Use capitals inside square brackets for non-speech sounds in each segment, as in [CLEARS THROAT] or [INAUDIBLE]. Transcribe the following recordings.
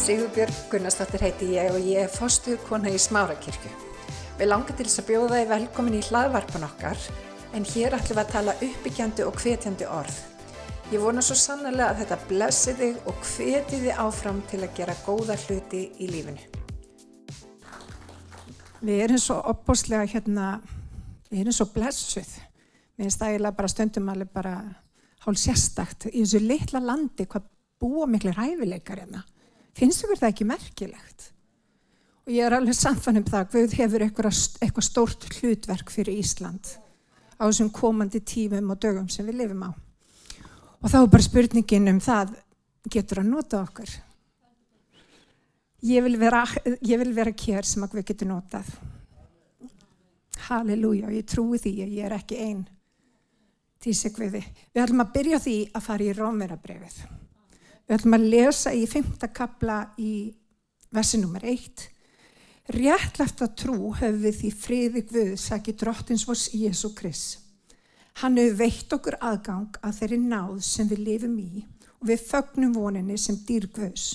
Sigurbjörg Gunnarsdóttir heiti ég og ég er fostuð kona í Smárakirkju. Við langar til þess að bjóða þið velkomin í hlaðvarpan okkar en hér ætlum við að tala uppbyggjandi og hvetjandi orð. Ég vona svo sannlega að þetta blessi þig og hveti þið áfram til að gera góða hluti í lífinu. Við erum svo opbúslega hérna, við erum svo blessuð. Við erum stægilega bara stundum alveg bara hálf sérstakt í þessu litla landi hvað búa miklu ræfileikar hérna. Finnst ykkur það ekki merkilegt? Og ég er alveg samfann um það að Guð hefur eitthvað, stórt hlutverk fyrir Ísland á þessum komandi tímum og dögum sem við lifum á. Og þá er bara spurningin um það, getur að nota okkur? Ég vil vera, ég vil vera kér sem að við getum notað. Halleluja, ég trúi því að ég er ekki einn sig við ætlum að byrja því að fara í Rómerabrefið. Við ætlum að lesa í fymta kapla í versi nummer eitt. Réttleft að trú höfum við því friði Guð sæki drottins vors Jésu Krist. Hann hefur veitt okkur aðgang að þeirri náð sem við lifum í og við fögnum voninni sem dýrgvöðs.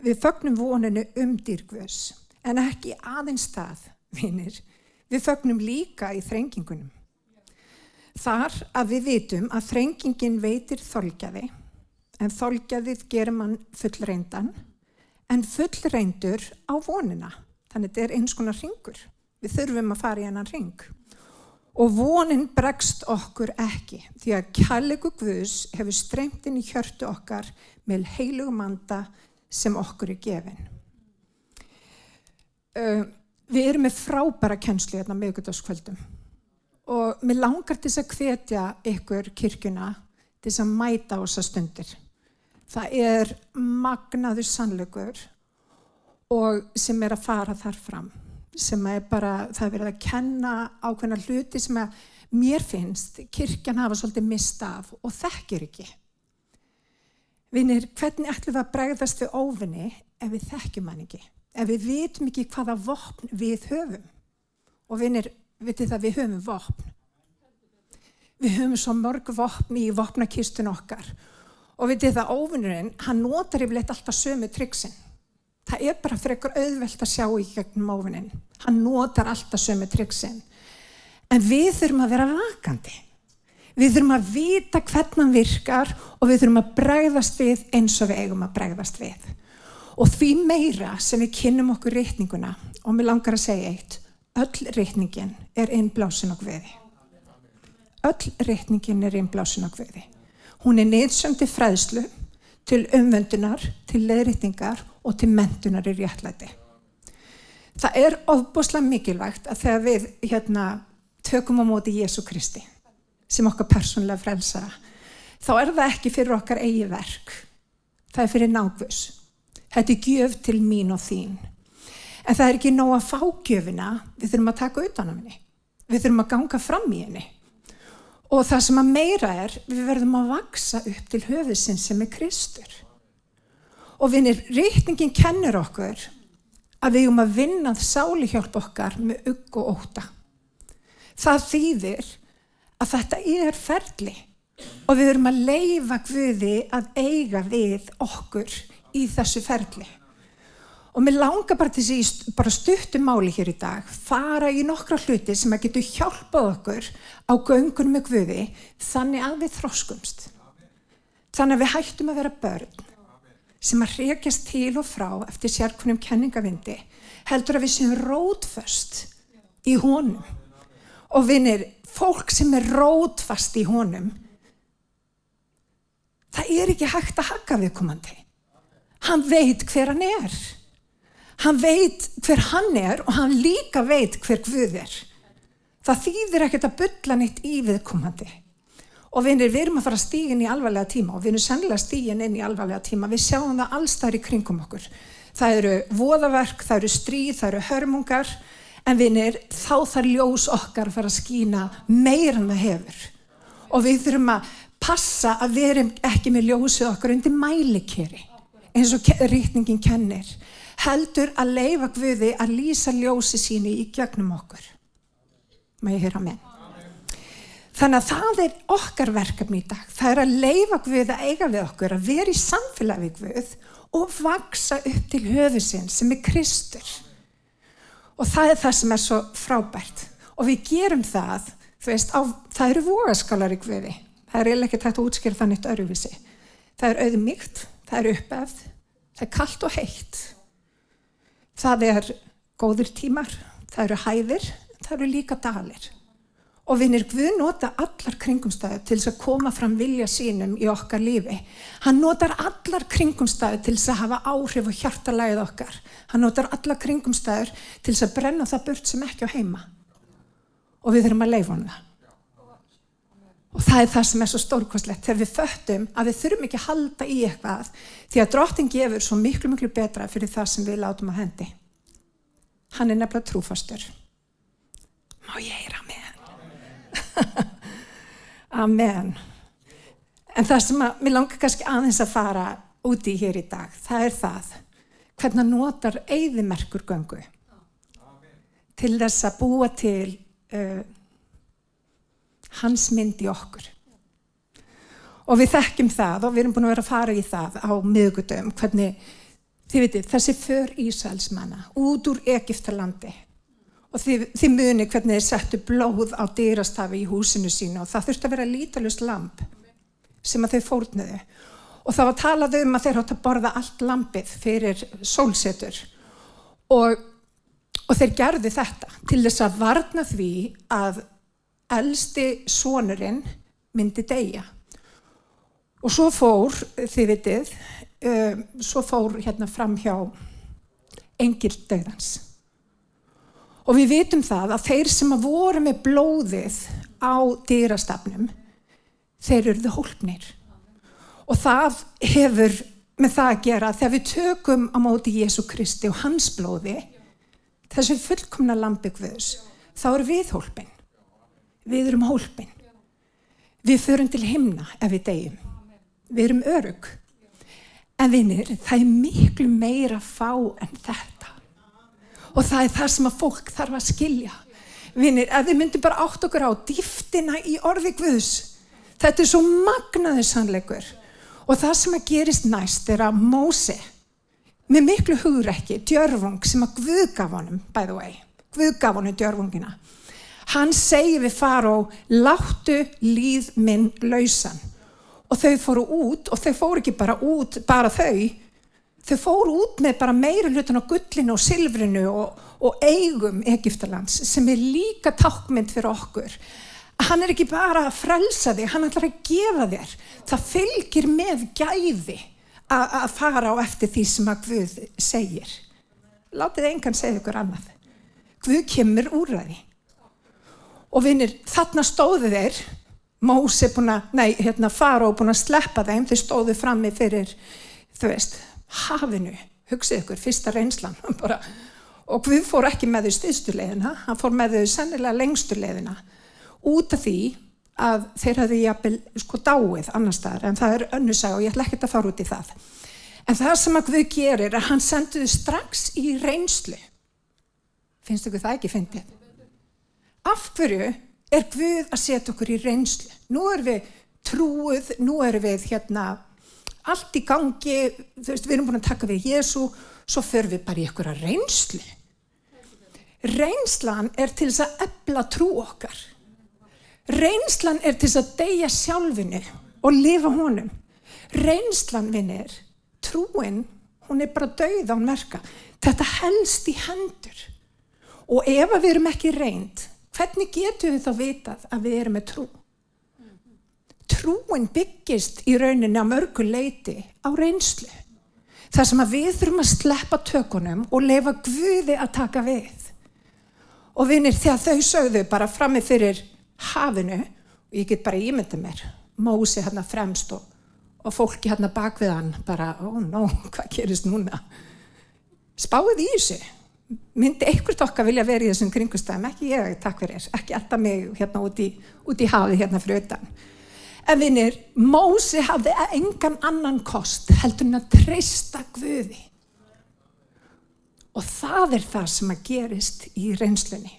Við fögnum voninu um dýrgvöðs en ekki aðeins það, vinnir. Við fögnum líka í þrengingunum. Þar að við vitum að þrengingin veitir þolgjaði en þolgjaðið gerir mann fullreindan en fullreindur á vonina. Þannig þetta er eins konar ringur. Við þurfum að fara í hennan ring. Og vonin bregst okkur ekki því að kærleiku Guðs hefur streymt inn í hjörtu okkar með heilugum manda sem okkur er gefin. Uh, við erum með frábæra kennslu hérna meðgutaskvöldum og mér langar til þess að hvetja ykkur kirkuna til þess að mæta á þessa stundir. Það er magnaður sannleikur og sem er að fara þar fram sem er bara, það er verið að kenna ákveðna hluti sem að mér finnst kirkjan hafa svolítið mista af og þekkir ekki. Vinir, hvernig ætlum við að bregðast við óvinni ef við þekkjum hann ekki? Ef við vitum ekki hvaða vopn við höfum? Og vinir, vitið það við höfum vopn. Við höfum svo mörg vopn í vopnakistun okkar. Og vitið það óvinnurinn, hann notar yfirleitt alltaf sömu tryggsinn. Það er bara fyrir ekkur auðvelt að sjá í gegnum óvinnin. Hann notar alltaf sömu tryggsinn. En við þurfum að vera vakandi. Við þurfum að vita hvernig hann virkar og við þurfum að bregðast við eins og við eigum að bregðast við. Og því meira sem við kynnum okkur reytninguna, og mér langar að segja eitt, öll reytningin er innblásin á hviði. Öll reytningin er innblásin á hviði. Hún er neidsöndi fræðslu til umvöndunar, til leðrýtningar og til mentunar í réttlæti. Það er ofbúslega mikilvægt að þegar við hérna, tökum á móti Jésu Kristi sem okkar persónlega frelsara, þá er það ekki fyrir okkar eigi verk. Það er fyrir nákvus. Þetta er gjöf til mín og þín. En það er ekki nóg að fá gjöfina, við þurfum að taka utan á henni. Við þurfum að ganga fram í henni. Og það sem að meira er, við verðum að vaksa upp til höfðsinn sem er Kristur. Og vinir, reytingin kennur okkur að við um að vinna sáli hjálp okkar með ugg og óta. Það þýðir að þetta er ferli og við erum að leifa Guði að eiga við okkur í þessu ferli. Og mér langar bara til því bara stuttum máli hér í dag, fara í nokkra hluti sem að getur hjálpað okkur á göngunum með Guði þannig að við þróskumst. Þannig að við hættum að vera börn sem að reykjast til og frá eftir sérkunum kenningavindi heldur að við séum rótföst í honum. Og vinir, fólk sem er rótfast í honum, það er ekki hægt að haka viðkomandi. Hann veit hver hann er. Hann veit hver hann er og hann líka veit hver Guð er. Það þýðir ekkert að bylla neitt í viðkomandi. Og við erum að fara stígin í alvarlega tíma og við erum sennilega stígin inn í alvarlega tíma. Við sjáum það allstæðir í kringum okkur. Það eru voðaverk, það eru stríð, það eru hörmungar. En vinir, þá þarf ljós okkar að fara að skína meira en það hefur. Og við þurfum að passa að við erum ekki með ljósið okkar undir mælikeri eins og rítningin kennir heldur að leifa Guði að lýsa ljósi sínu í gegnum okkur má ég heyra með þannig að það er okkar verkefni í dag það er að leifa Guði að eiga við okkur að vera í samfélagi Guð og vaksa upp til höfusinn sem er Kristur. Og það er það sem er svo frábært. Og við gerum það, þú veist, á, það eru vogaskálar í Guði. Það er eiginlega ekki tægt að útskýra nýtt öruvísi. Það er auðmygt, það er uppefð, það er kallt og heitt. Það er góður tímar, það eru hæðir, það eru líka dalir. Og vinnir Guð nota allar kringumstæðu til þess að koma fram vilja sínum í okkar lífi. Hann notar allar kringumstæðu til þess að hafa áhrif og hjartalæðið okkar. Hann notar allar kringumstæður til þess að brenna það burt sem ekki á heima. Og við þurfum að leifa hann það. Og það er það sem er svo stórkostlegt þegar við föttum að við þurfum ekki að halda í eitthvað því að drottin gefur svo miklu, miklu betra fyrir það sem við látum að hendi. Hann er nefnilega trúfastur. Má ég heyra með hann? [LAUGHS] Amen. En það sem að, mér langar kannski aðeins að fara úti hér í dag, það er það hvernig notar eigðimerkur göngu til þess að búa til uh, hans mynd í okkur. Og við þekkjum það og við erum búin að vera að fara í það á miðugudum hvernig, þið veitir, þessi för Ísælsmanna út úr Egiptalandi og þið, þið muni hvernig þið settu blóð á dýrastafi í húsinu sínu og það þurfti að vera lítalust lamp sem að þau fórnuðu og þá talaðu um að þeir átt að borða allt lampið fyrir sólsetur og, og þeir gerði þetta til þess að varna því að elsti sonurinn myndi deyja. Og svo fór, þið vitið, um, svo fór hérna fram hjá engil döðans. Og við vitum það að þeir sem að voru með blóðið á dýrastafnum, þeir eruðu hólpnir. Og það hefur með það að gera þegar við tökum á móti Jésu Kristi og hans blóði, þessu fullkomna lambi Guðs, þá eru við hólpin. Við erum hólpin. Við förum til himna ef við deyjum. Við erum örug. En vinir, það er miklu meira fá en þetta. Og það er það sem að fólk þarf að skilja. Vinir, ef við myndum bara átt okkur á dýftina í orði Guðs, þetta er svo magnaður sannleikur. Og það sem að gerist næst er að Mósi, með miklu hugrekki, djörfung sem að Guð gaf honum, by the way, Guð gaf honum djörfungina, hann segir við faró láttu líð minn lausan. Og þau fóru út og þau fóru ekki bara út bara þau. Þau fóru út með bara meira hlutan á gullinu og silfrinu og, og eigum Egiptalands sem er líka tákmynd fyrir okkur. Hann er ekki bara að frelsa þig hann ætlar að gefa þér. Það fylgir með gæði að fara á eftir því sem að Guð segir. Látið engan segja ykkur annað. Guð kemur úr það og vinnir, þarna stóðu þeir. Mósi búin að, nei, hérna Faró búin að sleppa þeim, þeir stóðu frammi fyrir, þú veist hafinu, hugsið ykkur, fyrsta reynslan. [LAUGHS] Bara, og við fór ekki með þau stiðsturleðina, hann fór með þau sennilega lengsturleðina, út af því að þeir hafði jafnvel sko dáið annar staðar, en það er önnusag og ég ætla ekki að fara út í það. En það sem að Guð gerir er að hann senduði strax í reynslu. Finnst ykkur það ekki fyndið? af hverju er Guð að setja okkur í reynslu? Nú erum við trúið, nú erum við hérna allt í gangi, veist, við erum búin að taka við Jésu, svo förum við bara í okkur að reynslu. Reynslan er til þess að ebla trú okkar. Reynslan er til þess að deyja sjálfinu og lifa honum. Reynslan vinnir, trúin, hún er bara dauð á merka. Þetta helst í hendur. Og ef við erum ekki reynd, hvernig getum við þá vitað að við erum með trú? Trúin byggist í rauninni á mörgu leiti á reynslu. Það sem að við þurfum að sleppa tökunum og lefa Guði að taka við. Og vinir þegar þau sögðu bara frammi fyrir hafinu, og ég get bara ímynda mér, Mósi hérna fremst og, og fólki hérna bak við hann bara, ó oh nó, hvað gerist núna? Spáðið í þessu myndi einhvert okkar vilja verið í þessum kringustæðum, ekki ég, takk fyrir, ekki alltaf mig hérna út í, út í hafið hérna fyrir utan. En vinnir, Mósi hafði engan annan kost heldur hann að treysta Guði. Og það er það sem að gerist í reynslunni.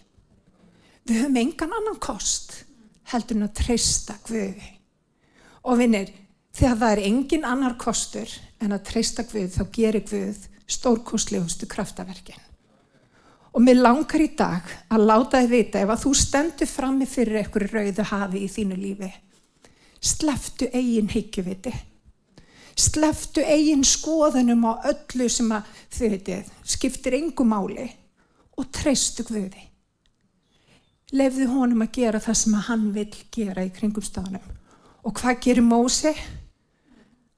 Við höfum engan annan kost heldur hann að treysta Guði. Og vinnir, þegar það er engin annar kostur en að treysta Guð þá gerir Guð stórkostlegustu kraftaverkin. Og mér langar í dag að láta þið vita ef að þú stendur frammi fyrir einhverju rauðu hafi í þínu lífi. Sleftu eigin higgjuviti. Sleftu eigin skoðunum á öllu sem að þið veitir skiptir engu máli og treystu Guði. Lefðu honum að gera það sem hann vil gera í kringum staðnum. Og hvað gerir Mósi?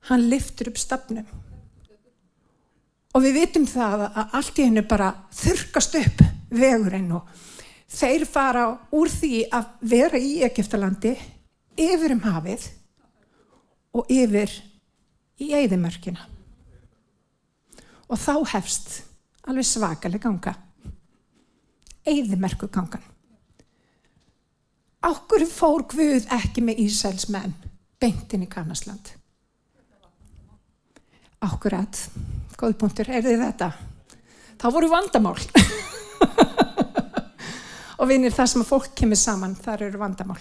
Hann liftur upp stafnum. Og við vitum það að allt í hennu bara þurkast upp vegurinn og þeir fara úr því að vera í Egiptalandi yfir um hafið og yfir í eigðimörkina. Og þá hefst alveg svakalega ganga. Eigðimörku gangan. Ákkur fór Guð ekki með Ísæls menn beintin í Kanasland. Ákkurat, góð punktur, er þið þetta? Þá voru vandamál. [LAUGHS] og vinir það sem að fólk kemur saman, þar eru vandamál.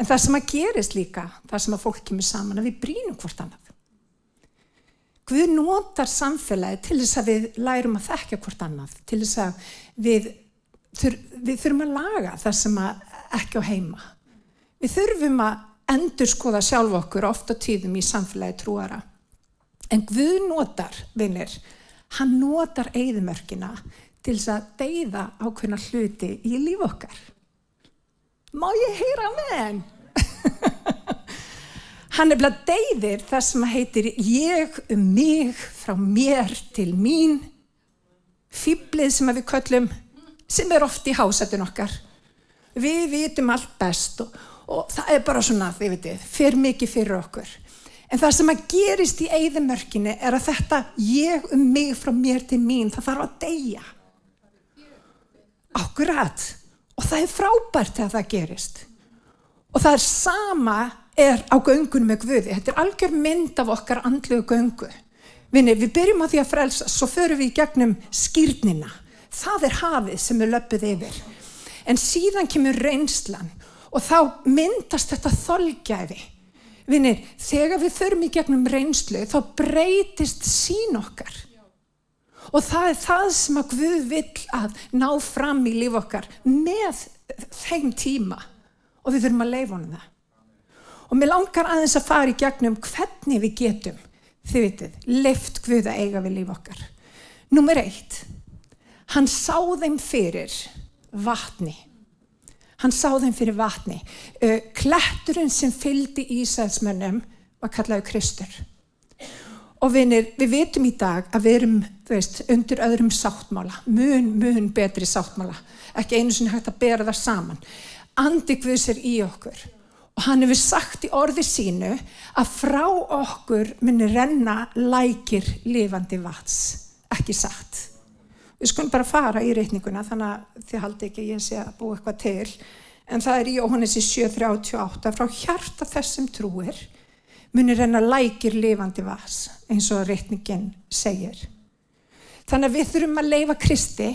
En það sem að gerist líka, það sem að fólk kemur saman, að við brínum hvort annað. Guð notar samfélagi til þess að við lærum að þekka hvort annað, til þess að við, þur, við þurfum að laga það sem ekki á heima. Við þurfum að endur skoða sjálf okkur ofta tíðum í samfélagi trúara. En Guð notar, vinnir, hann notar eigðumörkina til þess að deyða ákveðna hluti í líf okkar. Má ég heyra með henn? [LAUGHS] hann er bleið deyðir það sem heitir ég um mig frá mér til mín, fýblið sem við köllum, sem er oft í hásætun okkar. Við vitum allt best og, og það er bara svona, þið veitir, fyrir mikið fyrir okkur. En það sem að gerist í eigðumörkinu er að þetta ég um mig frá mér til mín, það þarf að deyja. Akkurat. Og það er frábært þegar það gerist. Og það er sama er á göngunum með Guði. Þetta er algjör mynd af okkar andlu göngu. Vinni, við byrjum á því að frelsa, svo förum við í gegnum skýrnina. Það er hafið sem við löpuð yfir. En síðan kemur reynslan og þá myndast þetta þolgæfi Vinnir, þegar við förum í gegnum reynslu þá breytist sín okkar. Og það er það sem að Guð vill að ná fram í líf okkar með þeim tíma og við þurfum að leifa honum það. Og mér langar aðeins að fara í gegnum hvernig við getum, þið vitið, leift Guð að eiga við líf okkar. Númer eitt, hann sá þeim fyrir vatni. Hann sá þeim fyrir vatni. Kletturinn sem fyldi Ísæðsmönnum var kallaðu Kristur. Og vinir, við veitum í dag að við erum veist, undir öðrum sáttmála, mun, mun betri sáttmála. Ekki einu sinni hægt að bera það saman. Andi Guðs er í okkur. Og hann hefur sagt í orði sínu að frá okkur muni renna lækir lifandi vats. Ekki sagt. Við skulum bara fara í reytninguna þannig að þið haldi ekki ég sé að búa eitthvað til. En það er í Jóhannessi 7.38 frá hjarta þessum trúir munir henn að lækir lifandi vas eins og reytningin segir. Þannig að við þurfum að leifa Kristi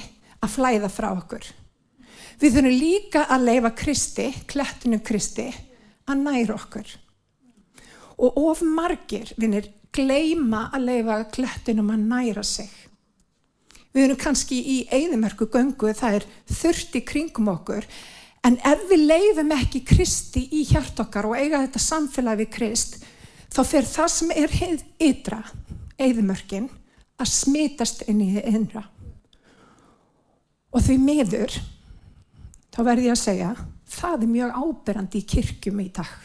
að flæða frá okkur. Við þurfum líka að leifa Kristi, klettunum Kristi, að næra okkur. Og of margir, vinnir, gleima að leifa klettunum að næra sig. Við erum kannski í eigðumörku göngu, það er þurft í kringum okkur, en ef við leifum ekki Kristi í hjart okkar og eiga þetta samfélag við Krist, þá fer það sem er ytra, eigðumörkin, að smitast inn í þið innra. Og því meður, þá verði ég að segja, það er mjög áberandi í kirkjum í dag.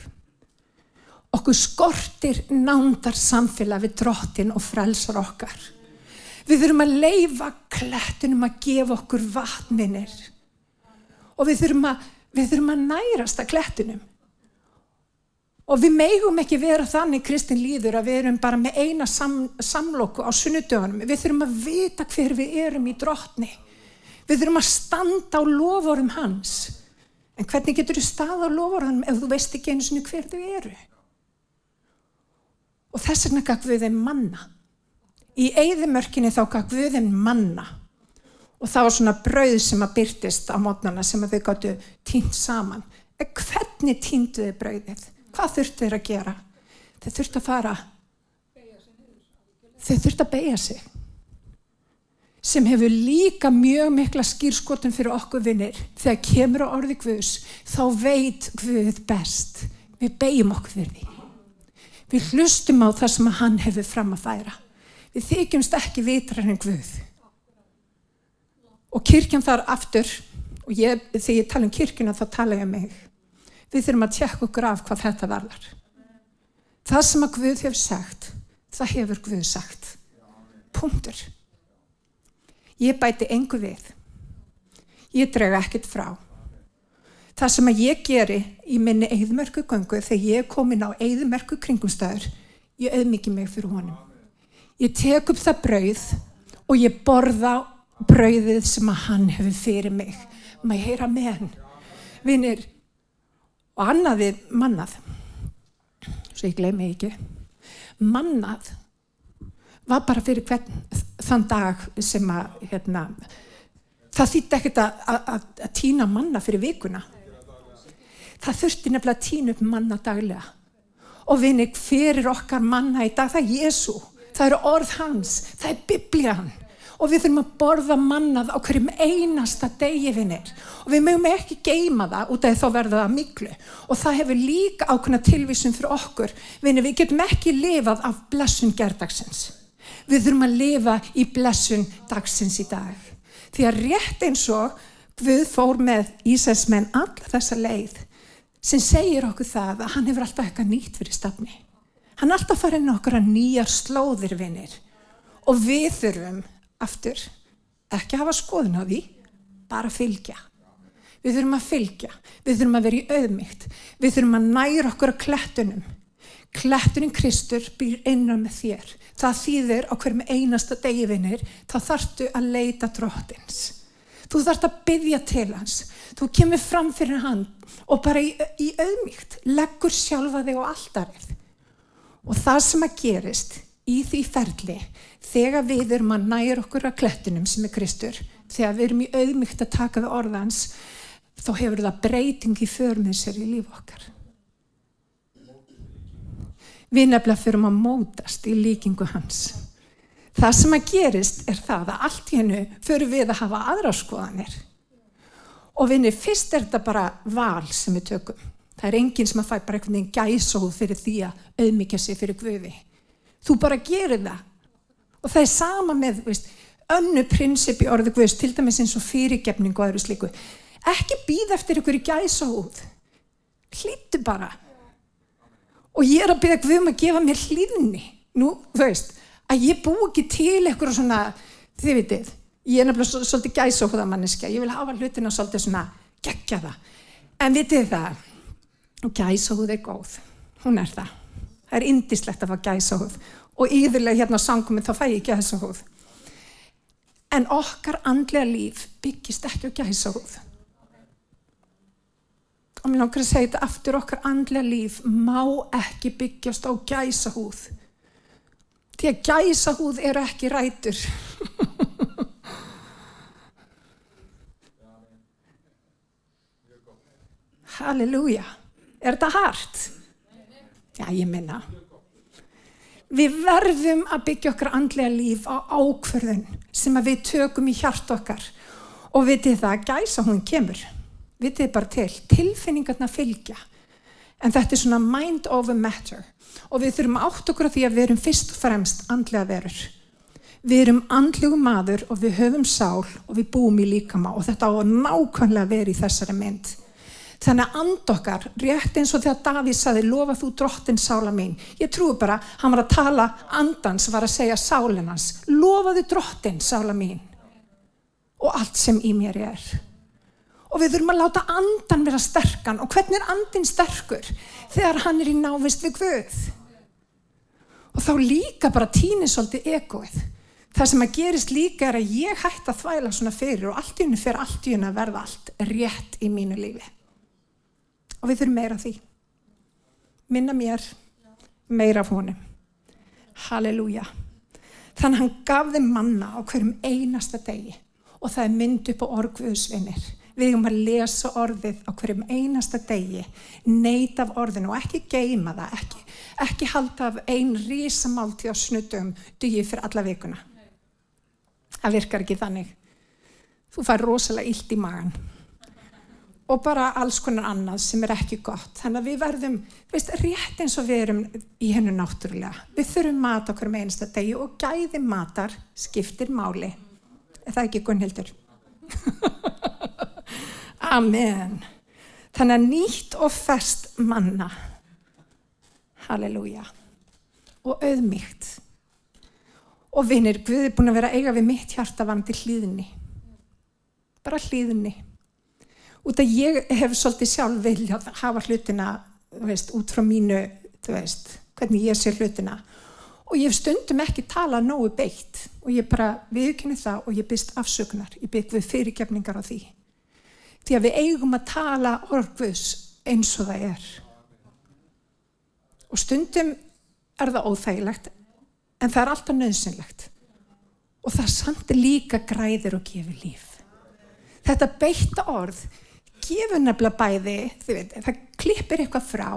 Okkur skortir nándar samfélag við drottin og frelsar okkar. Við þurfum að leifa klettunum að gefa okkur vatninir. Og við þurfum að, við þurfum að nærast að klettunum. Og við megum ekki vera þannig Kristinn líður að við erum bara með eina sam, samlokku á sunnudögunum. Við þurfum að vita hver við erum í drottni. Við þurfum að standa á loforum hans. En hvernig getur þú stað á loforum ef þú veist ekki einu sinni hver þau eru? Og þess vegna gaf við þeim manna. Í eigðimörkinni þá gaf þeim manna. Og það var svona brauð sem að byrtist á mótnana sem að þau gáttu tínt saman. En hvernig tíndu þau brauðið? Hvað þurftu þeir að gera? Þau þurft að fara, þau þurft að beigja sig. Sem hefur líka mjög mikla skýrskotum fyrir okkur vinnir. Þegar kemur á orði Guðs, þá veit Guð best. Við beigjum okkur fyrir því. Við hlustum á það sem hann hefur fram að færa. Við þykjumst ekki vitrar en Guð. Og kirkjan þar aftur, og ég, þegar ég tala um kirkjuna þá tala ég um mig. Við þurfum að tjekka okkur af hvað þetta varðar. Það sem að Guð hefur sagt, það hefur Guð sagt. Punktur. Ég bæti engu við. Ég drega ekkert frá. Það sem að ég geri í minni eðmerku göngu þegar ég er komin á eðmerku kringumstæður, ég auðmikið mig fyrir honum. Ég tek upp það brauð og ég borða brauðið sem að hann hefur fyrir mig. Maður heyra með hann. Vinir, og annaði mannað, svo ég gleymi ekki, mannað var bara fyrir hvern þann dag sem að, hérna, það þýtti ekkert að, að, að týna manna fyrir vikuna. Það þurfti nefnilega að týna upp manna daglega. Og vinni, fyrir okkar manna í dag, það er Jésu, það eru orð hans, það er biblían. Og við þurfum að borða mannað á hverjum einasta degi vinnir. Og við mögum ekki geima það út af þá verður það miklu. Og það hefur líka ákveðna tilvísum fyrir okkur. Vinni, við getum ekki lifað af blessun gerdagsins. Við þurfum að lifa í blessun dagsins í dag. Því að rétt eins og Guð fór með Ísæsmenn alla þessa leið sem segir okkur það að hann hefur alltaf eitthvað nýtt fyrir stafni. Hann er alltaf farin okkur að nýjar slóðir vinnir og við þurfum aftur ekki að hafa skoðun á því, bara fylgja. Við þurfum að fylgja, við þurfum að vera í auðmygt, við þurfum að næra okkur að klettunum. Kletturinn Kristur býr innan með þér. Það þýðir á hverjum einasta degi vinnir, þá þartu að leita dróttins. Þú þarft að byggja til hans. Þú kemur fram fyrir hann og bara í, í auðmíkt leggur sjálfa þig á alldarið. Og það sem að gerist í því ferli þegar við erum að næra okkur að klettunum sem er Kristur, þegar við erum í auðmíkt að taka við orðans, þá hefur það breyting í förmið sér í líf okkar. Við nefnilega fyrum að mótast í líkingu hans. Það sem að gerist er það að allt hennu fyrir við að hafa aðra skoðanir. Og vinni, fyrst er þetta bara val sem við tökum. Það er enginn sem að fæ bara einhvern veginn gæsóð fyrir því að auðmyggja sig fyrir guði. Þú bara gerir það. Og það er sama með, veist, önnu prinsip í orðu guðs, til dæmis eins og fyrirgefning og öðru slíku. Ekki býð eftir í gæsóð. Hlýttu bara. Og ég er að byrja guðum að gefa mér hlýðni. Nú, þú veist, að ég bú ekki til eitthvað svona, þið vitið, ég er nefnilega svolítið gæsóða manneska, ég vil hafa hlutina svolítið svona gegja það. En vitið það, gæsóð er góð, hún er það. Það er indislegt að fá gæsóð og yfirlega hérna á sanguminn þá fæ ég gæsóð. En okkar andlega líf byggist ekki á gæsóð. Og mér langar að segja þetta aftur, okkar andlega líf má ekki byggjast á gæsahúð því að gæsahúð eru ekki rætur. [LAUGHS] Halleluja. Er þetta hart? Já, ég minna. Við verðum að byggja okkar andlega líf á ákverðun sem við tökum í hjart okkar og vitið það að gæsa hún kemur. Vitið bara til, tilfinningarna fylgja. En þetta er svona mind over matter og við þurfum átt okkur að því að við erum fyrst og fremst andlega verur. Við erum andlegu maður og við höfum sál og við búum í líkama og þetta á að nákvæmlega vera í þessari mynd. Þannig að and okkar, rétt eins og þegar Davíð saði, lofa þú drottin sála mín. Ég trúi bara, hann var að tala, andans var að segja sálinans, lofaðu drottin sála mín og allt sem í mér er. Og við þurfum að láta andan vera sterkan og hvernig er andin sterkur þegar hann er í návist við Guð. Og þá líka bara týnir svolítið egoið. Það sem að gerist líka er að ég hætti að þvæla svona fyrir og allt í unni fyrir allt í unni að verða allt rétt í mínu lífi og við þurfum meira því. Minna mér meira af honum. Halleluja. Þannig hann gaf þeim manna á hverjum einasta degi. Og það er mynd upp á orguðsvinnir Við erum að lesa orðið á hverjum einasta degi, neyta af orðinu og ekki geima það, ekki, ekki halda af einn rísamálti á snutum dugi fyrir alla vikuna. Það virkar ekki þannig. Þú fær rosalega illt í magan og bara alls konar annað sem er ekki gott. Þannig að við verðum, veist, rétt eins og við erum í hennu náttúrulega. Við þurfum mat okkur með einsta degi og gæði matar skiptir máli. Er það ekki Gunnhildur? [LAUGHS] Amen. Þannig að nýtt og fest manna. Halleluja. Og auðmygt. Og vinnir, Guð er búin að vera eiga við mitt hjarta vandi hlýðinni. Bara hlýðinni. Út að ég hef svolítið sjálf viljað hafa hlutina, veist, út frá mínu, veist, hvernig ég sé hlutina. Og ég stundum ekki talað nógu beitt og ég bara viðkynni það og ég byrst afsökunar. Ég byrst við fyrirgefningar á því. Því að við eigum að tala orguðs eins og það er. Og stundum er það óþægilegt en það er alltaf nöðsynlegt. Og það samt líka græðir og gefur líf. Þetta beitta orð gefur nefnilega bæði, veit, það klippir eitthvað frá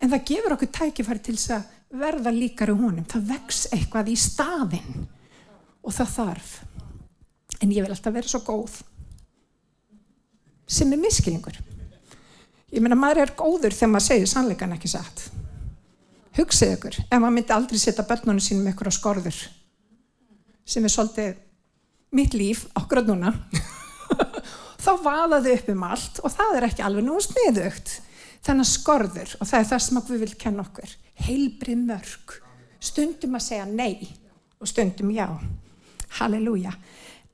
en það gefur okkur tækifæri til þess að verða líkar í honum. Það vex eitthvað í staðinn og það þarf. En ég vil alltaf vera svo góð sem er miskilningur. Ég meina maður er góður þegar maður segir sannleikan ekki satt. Hugsið ykkur, ef maður myndi aldrei setja börnunum sínum ykkur á skorður sem er svolítið mitt líf okkur á núna þá vaðaðu upp um allt og það er ekki alveg nú sniðugt. Þannig að skorður og það er það sem við viljum kenna okkur. Heilbrið mörg stundum að segja nei og stundum já. Halleluja.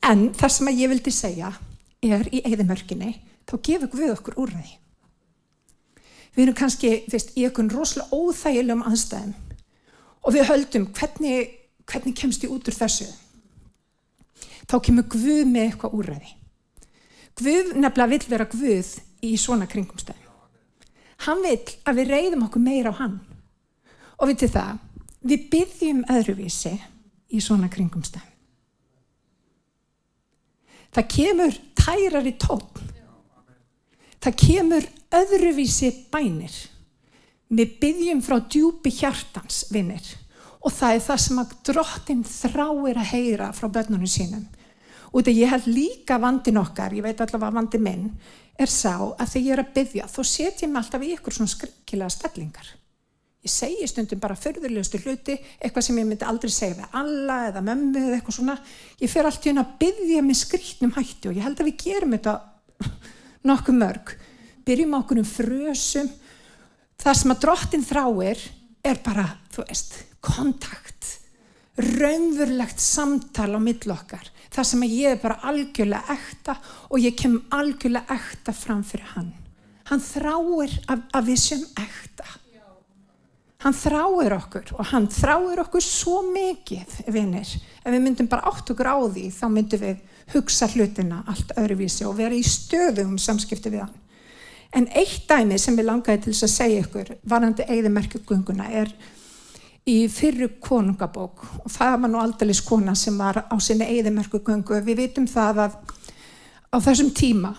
En það sem ég vildi segja er í eigðimörkinni þá gefur við okkur úrræði. Við erum kannski veist, í einhvern rosalega óþægilegum aðstæðum og við höldum hvernig, hvernig kemst ég út úr þessu? Þá kemur Guð með eitthvað úrræði Guð nefnilega vill vera Guð í svona kringumstæðum. Hann vill að við reyðum okkur meira á hann. Og vitið það við byggjum öðruvísi í svona kringumstæðum. Það kemur tærar í tókn það kemur öðruvísi bænir. Við byggjum frá djúpi hjartans vinnir og það er það sem að drottin þráir að heyra frá börnunum sínum og þetta ég held líka vandin okkar ég veit allavega vandi minn er sá að þegar ég er að byggja þá setjum ég alltaf í ykkur svona skrinkilega stellingar. Ég segi stundum bara förðurlegustu hluti eitthvað sem ég myndi aldrei segja við alla eða mömmu eða eitthvað svona. Ég fer alltaf inn að byggja með skrítnum hætti og ég held að við gerum þetta [LAUGHS] nokkuð mörg. Byrjum á okkur um frösum. Það sem að drottin þráir er bara, þú veist, kontakt raunverulegt samtal á millokkar það sem ég er bara algjörlega ekta og ég kem algjörlega ekta fram fyrir hann. Hann þráir að, að við sem ekta. Hann þráir okkur og hann þráir okkur svo mikið vinnir, ef við myndum bara átt okkur á því þá myndum við hugsa hlutina allt öðruvísi og vera í stöðum samskipti við hann. En eitt dæmi sem ég langaði til þess að segja ykkur varandi eigðimerkjugunguna er í fyrru konungabók og það var nú aldrei skona sem var á sinni eigðimerkugungu. Við vitum það að á þessum tíma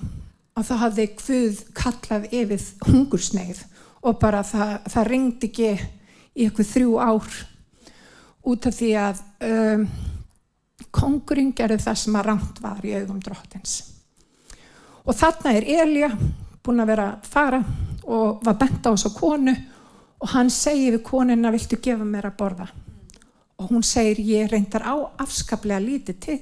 að það hafði hvud kallað yfir hungursneið og bara það, það ringdi ekki í eitthvað þrjú ár út af því að um, kongurinn gerði það sem að rámt var í augum drottins. Og þarna er Elja búin að vera að fara og var bent á þessu konu og hann segi við konuna viltu gefa mér að borða? Og hún segir ég reyndar á afskaplega lítið til.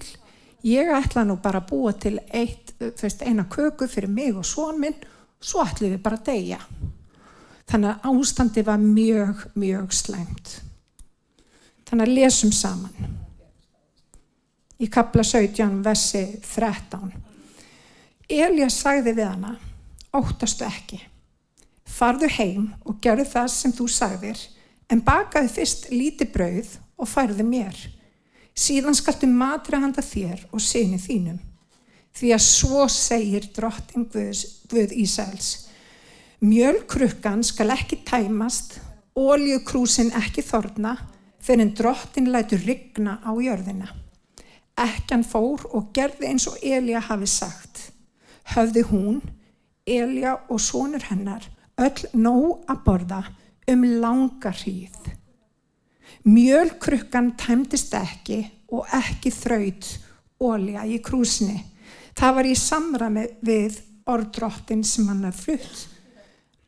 Ég ætla nú bara að búa til eitt, veist, eina köku fyrir mig og svon minn. Svo ætlum við bara að deyja. Þannig að ástandi var mjög mjög slæmt. Þannig að lesum saman. Í kapla 17 versi 13 Elja sagði við hana óttastu ekki. Farðu heim og gerðu það sem þú sagðir, en bakaðu fyrst líti brauð og færðu mér. Síðan skaltu matra handa þér og sinni þínum. Því að svo segir drottin Guð, Ísæls. Mjölkrukkan skal ekki tæmast, óljukrúsin ekki þorna, fyrir en drottin lætur rigna á jörðina. Ekkan fór og gerði eins og Elja hafi sagt. höfði hún, Elja og sonur hennar öll nóg að borða um langa hríð. Mjölkrukkan tæmdist ekki og ekki þraut ólja í krúsni. Það var í samrami við orðdróttin sem hann hafði flutt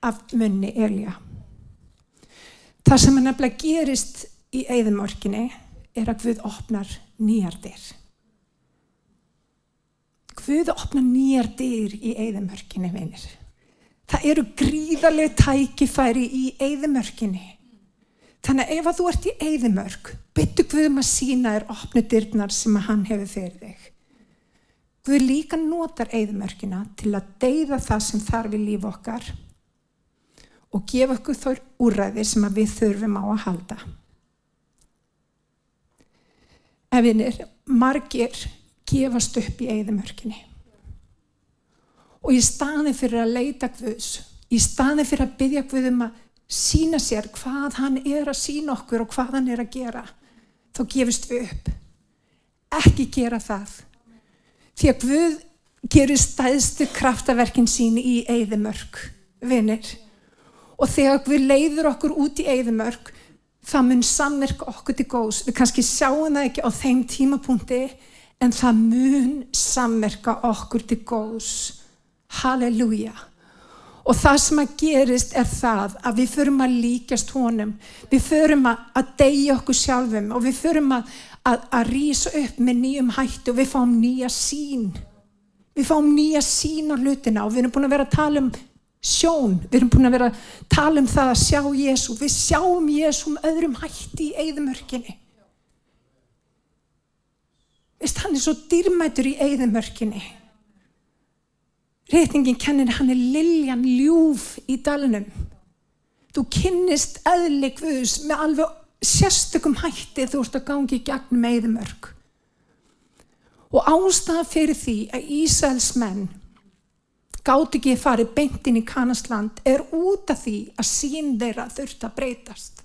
af munni Elja. Það sem hann nefnilega gerist í eigðumorkinni er að Guð opnar nýjar dyr. Guð opnar nýjar dyr í eigðumörkinni, vinir. Það eru gríðarlega tækifæri í eigðumörkinni. Þannig að ef að þú ert í eigðumörk, byttu Guð um að sína þér opnu dyrnar sem að hann hefur fyrir þig. Guð líka notar eigðumörkina til að deyða það sem þarf í líf okkar og gefa okkur þór úræði sem við þurfum á að halda. Ef vinir, margir gefast upp í eigðumörkinni. Og í staði fyrir að leita Guðs, í staði fyrir að byggja Guðum að sína sér hvað hann er að sína okkur og hvað hann er að gera, þá gefist við upp. Ekki gera það. Því að Guð gerir stæðstu kraftaverkin sín í eigðumörk, vinir. Og þegar Guð leiður okkur út í eigðumörk, það mun samverka okkur til góðs. Við kannski sjáum það ekki á þeim tímapunkti, en það mun samverka okkur til góðs. Halleluja. Og það sem að gerist er það að við förum að líkjast honum, við förum að, deyja okkur sjálfum og við förum að, að, að rýsa upp með nýjum hættu og við fáum nýja sín. Við fáum nýja sín á hlutina og við erum búin að vera að tala um sjón, við erum búin að vera að tala um það að sjá Jésu, við sjáum Jésu um öðrum hætti í eigðumörkinni. Er svo dýrmætur í eigðumörkinni. Reytingin kennir hann er liljan ljúf í dalnum. Þú kynnist eðli Guðs með alveg sérstökum hætti þú ert að gangi gegn meðmörk. Og ástæða fyrir því að Ísæls menn gátt ekki að fara beintinn í Kanasland er út af því að sín þeirra þurft að breytast.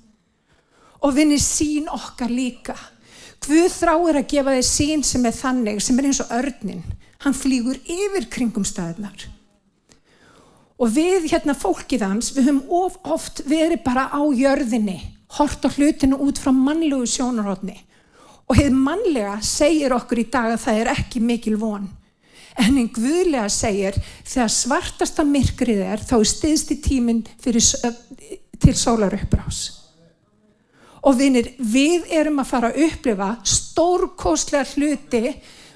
Og vinni sín okkar líka. Guð þráir að gefa þið sín sem er þannig, sem er eins og örnin. Hann flýgur yfir kringum staðnar. Og við hérna fólkið hans, við höfum of oft verið bara á jörðinni, hort á hlutinu út frá mannlegu sjónarhóttni. Og hefð mannlega segir okkur í dag að það er ekki mikil von. En einn guðlega segir þegar svartasta myrkrið er þá er stiðst í tíminn til sólaruppbrás. Og vinir, við erum að fara að upplifa stórkoslega hluti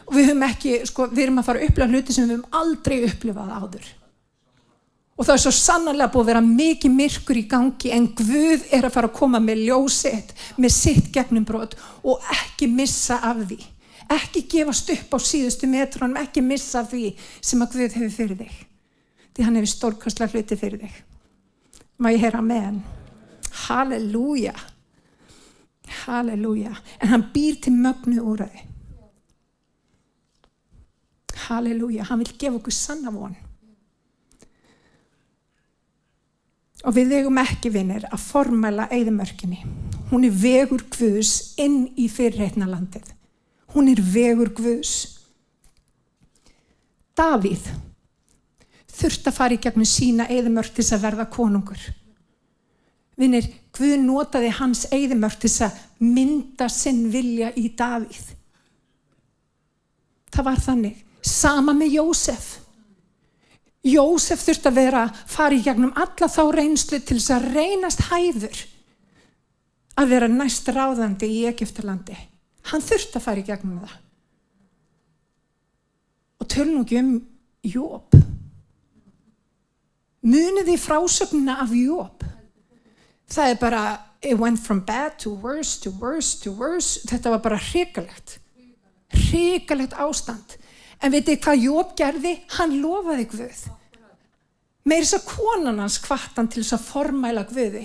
og við, ekki, sko, við erum að fara að upplifa hluti sem við höfum aldrei upplifað áður. Og það er svo sannarlega búið að vera mikið myrkur í gangi en Guð er að fara að koma með ljósitt, með sitt gegnum brot og ekki missa af því. Ekki gefast upp á síðustu metrónum, ekki missa af því sem að Guð hefur fyrir þig. Því hann hefur stórkastlega hluti fyrir þig. Má ég heyra með hann? Halleluja. Halleluja. En hann býr til mögnu úræði. Halleluja. Hann vil gefa okkur sanna von. Og við eigum ekki vinnir að formæla eigðumörkinni. Hún er vegur Guðs inn í fyrirreitna landið. Hún er vegur Guðs. Davíð þurft að fara í gegnum sína eigðumörk til að verða konungur. Vinnir, Guð notaði hans eigðumörk til að mynda sinn vilja í Davíð. Það var þannig. Sama með Jósef. Jósef þurfti að vera fara í gegnum alla þá reynslu til þess að reynast hæður að vera næst ráðandi í Egiptalandi. Hann þurfti að fara í gegnum það. Og tölnum ekki um Jóp. Muniði frásögnuna af Jóp. Það er bara, it went from bad to worse to worse to worse. Þetta var bara hrigalegt. Hrigalegt ástand. En veitir hvað Jóp gerði? Hann lofaði Guð. Meir þess að konan hans kvartan til þess að formæla Guði.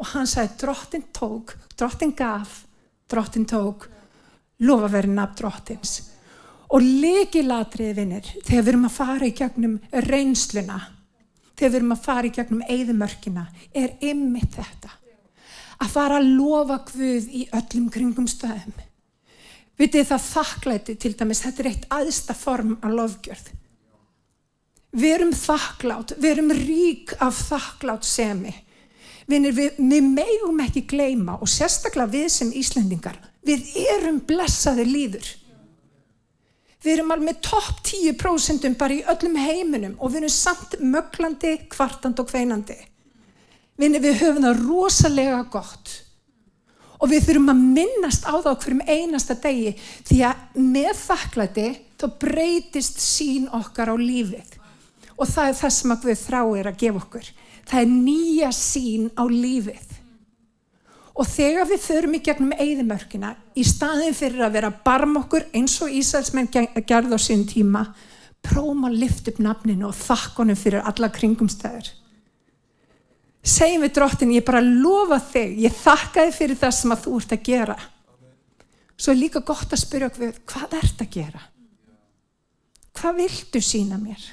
Og hann sagði drottin tók, drottin gaf, drottin tók, lofa verið nafn drottins. Og leikilatriði vinnir, þegar við erum að fara í gegnum reynsluna, þegar við erum að fara í gegnum eigðumörkina, er ymmið þetta. Að fara að lofa Guð í öllum kringum stöðum. Vitið það þakklæti til dæmis, þetta er eitt aðsta form af lofgjörð. Verum þakklátt, verum rík af þakklátt semi. Vinir, við, við megum ekki gleyma og sérstaklega við sem Íslendingar, við erum blessaði líður. Við erum alveg með topp 10% bara í öllum heiminum og við erum samt möglandi, kvartand og kveinandi. Vinir, við höfum það rosalega gott og við þurfum að minnast á það á hverjum einasta degi því að með þakklæti þá breytist sín okkar á lífið. Og það er það sem við þráir að gefa okkur. Það er nýja sín á lífið. Og þegar við förum í gegnum eigðimörkina í staðin fyrir að vera barm okkur eins og Ísælsmenn gerð á sín tíma prófum að lifta upp nafninu og þakkonum fyrir alla kringumstæður segjum við drottin ég bara lofa þig ég þakka þig fyrir það sem að þú ert að gera svo er líka gott að spyrja okkur hvað ert að gera hvað viltu sína mér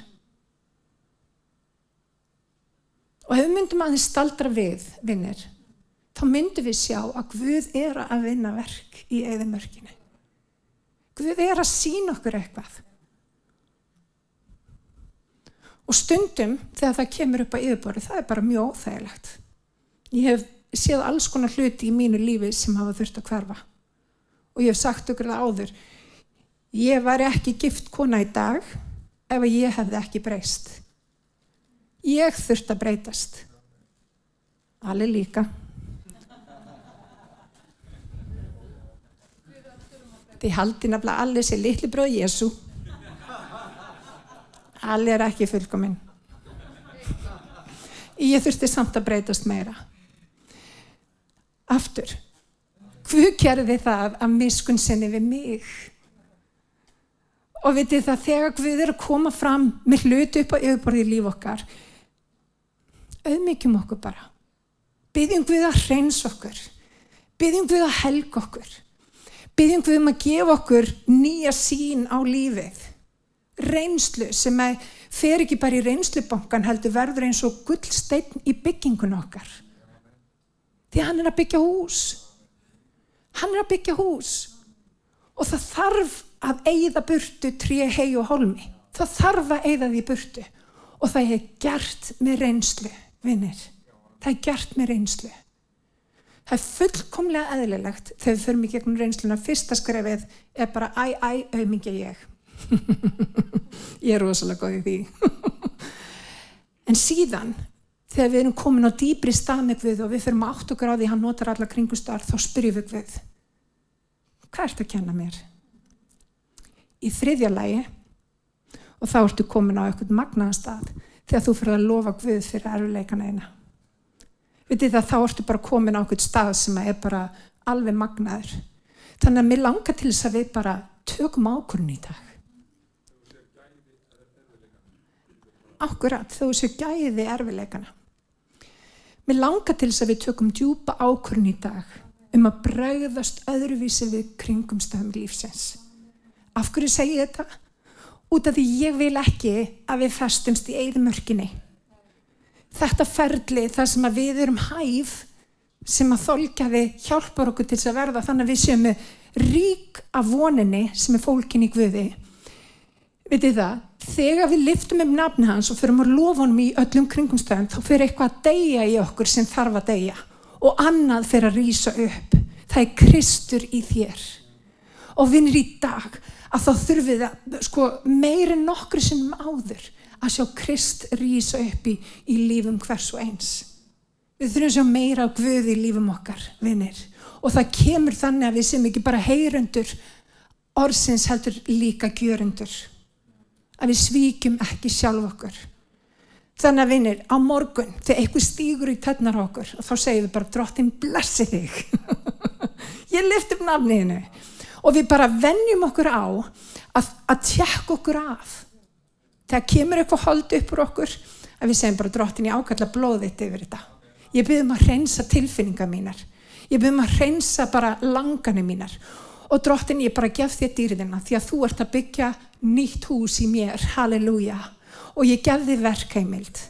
Og ef myndum aðeins staldra við, vinnir, þá myndum við sjá að Guð er að vinna verk í eðimörkinu. Guð er að sína okkur eitthvað. Og stundum þegar það kemur upp á yfirbori, það er bara mjög óþægilegt. Ég hef séð alls konar hluti í mínu lífi sem hafa þurft að hverfa. Og ég hef sagt okkur það áður, ég var ekki gift kona í dag ef ég hefði ekki breyst. Ég þurft að breytast. Allir líka. Þið haldi nefnilega allir sér litli bröð Jésu. Allir er ekki fullkominn. Ég þurfti samt að breytast meira. Aftur. Hvað gerði það að miskun sinni við mig? Og vitið það þegar við erum að koma fram með hluti upp á yfirborði í líf okkar auðmyggjum okkur bara. Byggjum við að hreins okkur. Byggjum við að helga okkur. Byggjum við um að gefa okkur nýja sín á lífið. Reynslu sem fer ekki bara í reynslubankan heldur verður eins og gullsteinn í byggingun okkar. Því hann er að byggja hús. Hann er að byggja hús. Og það þarf að eigða burtu trí hei og holmi. Það þarf að eigða því burtu. Og það er gert með reynslu vinnir. Það er gert með reynslu. Það er fullkomlega eðlilegt þegar við förum í gegnum reynsluna. Fyrsta skrefið er bara æ, æ, auðmingja ég. [LAUGHS] ég er rosalega góð í því. [LAUGHS] en síðan, þegar við erum komin á dýbri stað með Guð og við förum átt okkur á því hann notar alla kringustar, þá spyrjum við Guð. Hvað ert að kenna mér? Í þriðja lægi, og þá ertu komin á eitthvað magnaðan stað, þegar þú fyrir að lofa Guð fyrir erfuleikana eina. Vitið það þá ertu bara komin á einhvern stað sem er bara alveg magnaður. Þannig að mér langar til þess að við bara tökum ákvörn í dag. Akkurat, þú séu gæði erfileikana. Mér langar til þess að við tökum djúpa ákvörn í dag um að bregðast öðruvísi við kringumstöðum lífsins. Af hverju segi ég þetta? út af því ég vil ekki að við festumst í eigðmörkinni. Þetta ferli þar sem að við erum hæf sem að þolkjaði hjálpar okkur til þess að verða þannig að við séum rík af voninni sem er fólkin í Guði. Vitið það, þegar við liftum um nafni hans og förum að lofa honum í öllum kringumstöðum þá fyrir eitthvað að deyja í okkur sem þarf að deyja og annað fyrir að rýsa upp. Það er Kristur í þér. Og vinnir í dag að þá þurfum við að, sko, meiri nokkru sinnum áður að sjá Krist rýsa upp í, í lífum hvers og eins. Við þurfum að sjá meira á Guði í lífum okkar, vinnir. Og það kemur þannig að við sem ekki bara heyrundur, orðsins heldur líka gjörundur. Að við svíkjum ekki sjálf okkur. Þannig að vinnir, á morgun, þegar eitthvað stýgur í tönnar okkur, þá segjum við bara, drottin blessi þig. [LAUGHS] Ég lift upp nafniðinu og við bara vennjum okkur á að, að tjekka okkur af. Þegar kemur eitthvað hold upp úr okkur að við segjum bara drottin ég ákalla blóðitt yfir þetta. Ég byrðum að reynsa tilfinninga mínar. Ég byrðum að reynsa bara langanir mínar og drottin ég bara gef þér dýrðina því að þú ert að byggja nýtt hús í mér, halleluja. Og ég gef þið verkæmild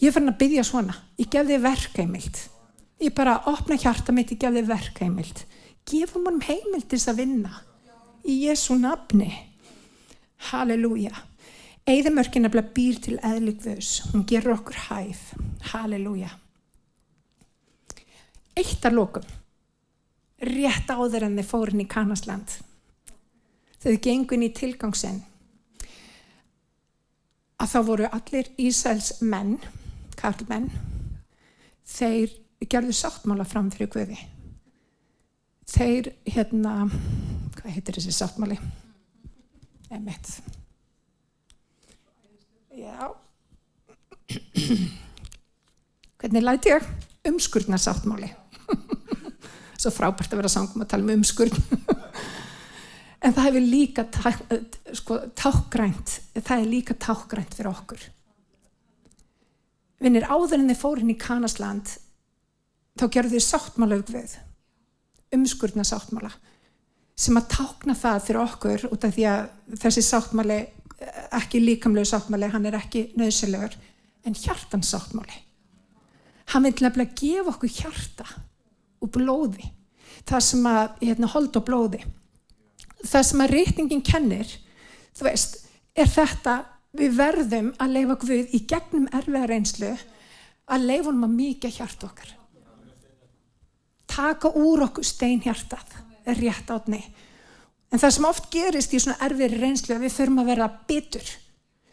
ég fann að byggja svona. Ég gef þið verkæmild ég bara opna hjarta mitt, ég gef þið verkæmild gefum honum heimildis að vinna. Í Jésu nafni. Halleluja. Eðimörkin nefnilega býr til eðlugvöðs. Hún gerur okkur hæf. Halleluja. Eitt að lókum. Rétt áður en þið fórin í Kanasland. Þau gengun í tilgangsinn. Að þá voru allir Ísæls menn, karlmenn, þeir gerðu sáttmála fram fyrir Guði. Þeir, hérna, hvað heitir þessi sáttmáli? Emmett. Já. [CLEARS THROAT] Hvernig læti ég? Umskurna sáttmáli. [LAUGHS] Svo frábært að vera sangum að tala um umskurn. [LAUGHS] en það hefur líka tá, sko, tákgrænt, það er líka tákgrænt fyrir okkur. Vinnir áður en þið fórin í Kanasland, þá gerðu þið sáttmála við, umskurna sáttmála, sem að tákna það fyrir okkur út af því að þessi sáttmáli, ekki líkamlegu sáttmáli, hann er ekki nöðsilegur, en hjartansáttmáli. Hann vil nefnilega gefa okkur hjarta og blóði, það sem að, hérna, hold og blóði. Það sem að reytingin kennir, þú veist, er þetta, við verðum að leifa Guð í gegnum erfiða reynslu að leifa honum að mikið hjart okkar. Taka úr okkur steinhjartað, er rétt átni. En það sem oft gerist í svona erfiðri reynslu að við þurfum að vera bitur,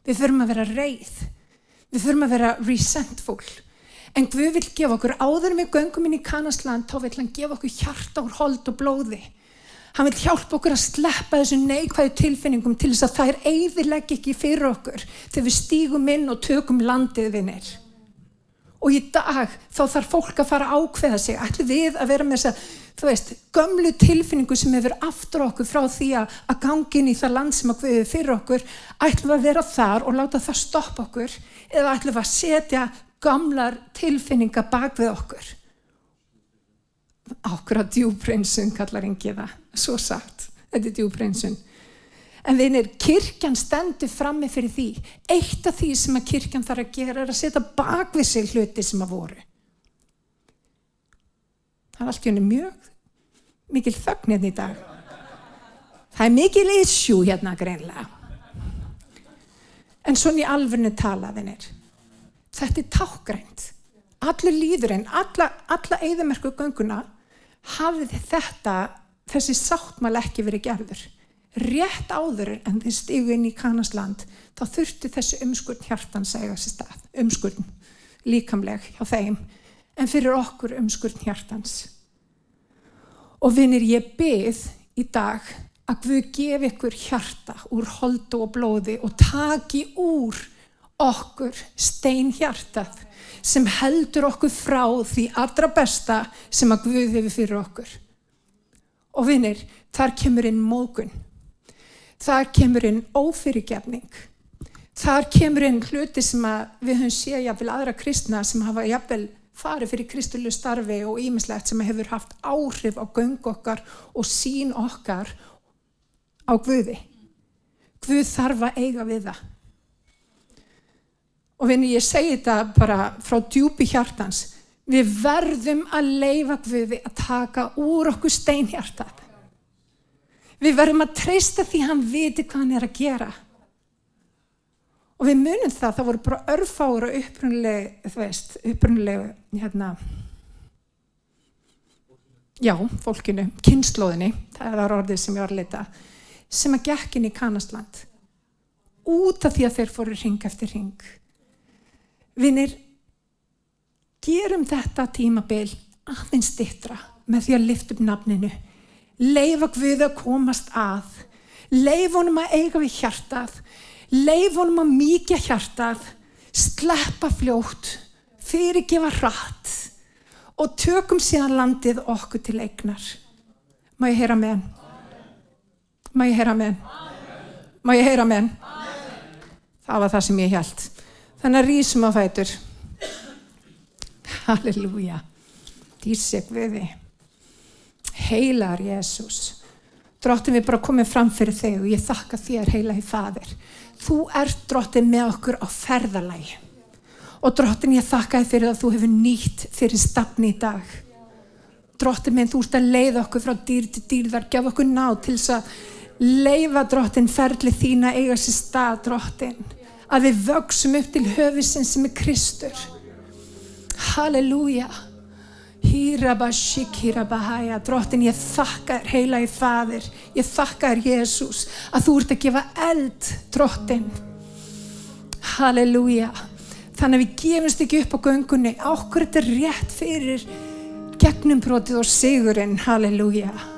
við þurfum að vera reið, við þurfum að vera resentful. En Guð vil gefa okkur áður með göngum inn í Kanasland, þá vil hann gefa okkur hjarta úr hold og blóði. Hann vil hjálpa okkur að sleppa þessu neikvæðu tilfinningum til þess að það er eiðileg ekki fyrir okkur þegar við stígum inn og tökum landið vinnir. Og í dag þá þarf fólk að fara ákveða sig, ætlu við að vera með þess að, þú veist, gömlu tilfinningu sem hefur aftur okkur frá því að, að gangi inn í það land sem að við fyrir okkur, ætlu við að vera þar og láta það stoppa okkur eða ætlu við að setja gamlar tilfinninga bak við okkur. Okkur að djúbreinsun kallar engi það, svo sagt þetta er djúbreinsun en vinir, kirkjan stendur frammi fyrir því. Eitt af því sem að kirkjan þarf að gera er að setja bak við sig hluti sem að voru. Það er allt í henni mjög mikil þögn hérna í dag. Það er mikil issue hérna greinlega en svona í alvörnu talaðinir þetta er tákgrænt allir líðurinn, alla, alla eðamerku gönguna hafið þetta þessi sáttmál ekki verið gerður. Rétt áður en þið stigu inn í Kanasland þá þurfti þessi umskurn hjartan segja þessi stað, umskurn líkamleg hjá þeim en fyrir okkur umskurn hjartans. Og vinir ég byð í dag að Guð gefi ykkur hjarta úr holdu og blóði og taki úr okkur steinhjartað sem heldur okkur frá því allra besta sem að Guð hefur fyrir okkur. Og vinnir, þar kemur inn mógun. Þar kemur inn ófyrirgefning. Þar kemur inn hluti sem við höfum séð jafnvel aðra kristna sem hafa jafnvel farið fyrir kristulu starfi og ímislegt sem hefur haft áhrif á göng okkar og sín okkar á Guði. Guð þarf að eiga við það og vinni ég segi þetta bara frá djúpi hjartans. Við verðum að leifa Guði að taka úr okkur steinhjartat við verðum að treysta því hann viti hvað hann er að gera. Og við munum það það voru bara örfára upprunlega þú veist, upprunlega hérna já, fólkinu, kynnslóðinni það var orðið sem ég var að leita sem að gekkin í Kanastland út af því að þeir fóru ring eftir ring Vinnir, gerum þetta tímabil aðeins dittra með því að lifta upp nafninu. Leifa Guði að komast að. Leif honum að eiga við hjartað. Leif honum að mýkja hjartað. Sleppa fljótt. Fyrirgefa rætt. Og tökum síðan landið okkur til eignar. Má ég heyra með hann? Má ég heyra með hann? Má ég heyra með hann? Það var það sem ég held. Þannig að rýsum á fætur. Halleluja. Dýrsek við þið. Heilar Jésús. Drottin við bara komum fram fyrir þig og ég þakka þér heila í fadir. Þú ert drottin með okkur á ferðalægi. Og drottin ég þakka þér fyrir að þú hefur nýtt fyrir stafni í dag. Drottin minn þú ert að leiða okkur frá dýr til dýr þar gef okkur ná til þess að leifa drottin ferli þína eiga sér stað drottin að við vöksum upp til höfisinn sem er Kristur. Halleluja. Hírabashikirabahaya, drottin ég þakka þér heila í fadir, ég þakka þér Jésús að þú ert að gefa eld, drottin. Halleluja. Þannig að við gefumst ekki upp á göngunni, okkur þetta rétt fyrir gegnumbrotið og sigurinn, halleluja.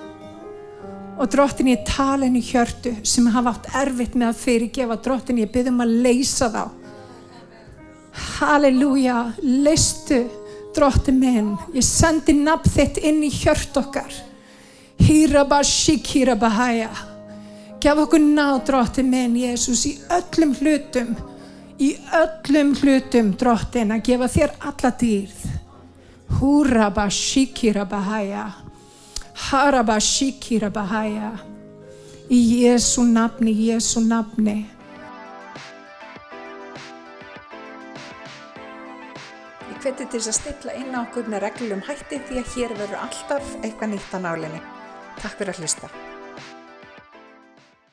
Og drottin ég tala henni hjörtu sem hafa átt erfitt með að fyrirgefa, drottin ég byrðum að leysa þá. Halleluja, leistu drottin minn, ég sendi nafn þitt inn í hjört okkar. Hírabashikirabahaya. Gef okkur ná drottin minn, Jésús, í öllum hlutum, í öllum hlutum drottin að gefa þér alla dýrð. Húrabashikirabahaya. Harabashikirabahaya. Í Jésu nafni, Jésu nafni. Ég hveti til þess að stilla inn á okkur með reglum hætti því að hér verður alltaf eitthvað nýtt á nálinni. Takk fyrir að hlusta.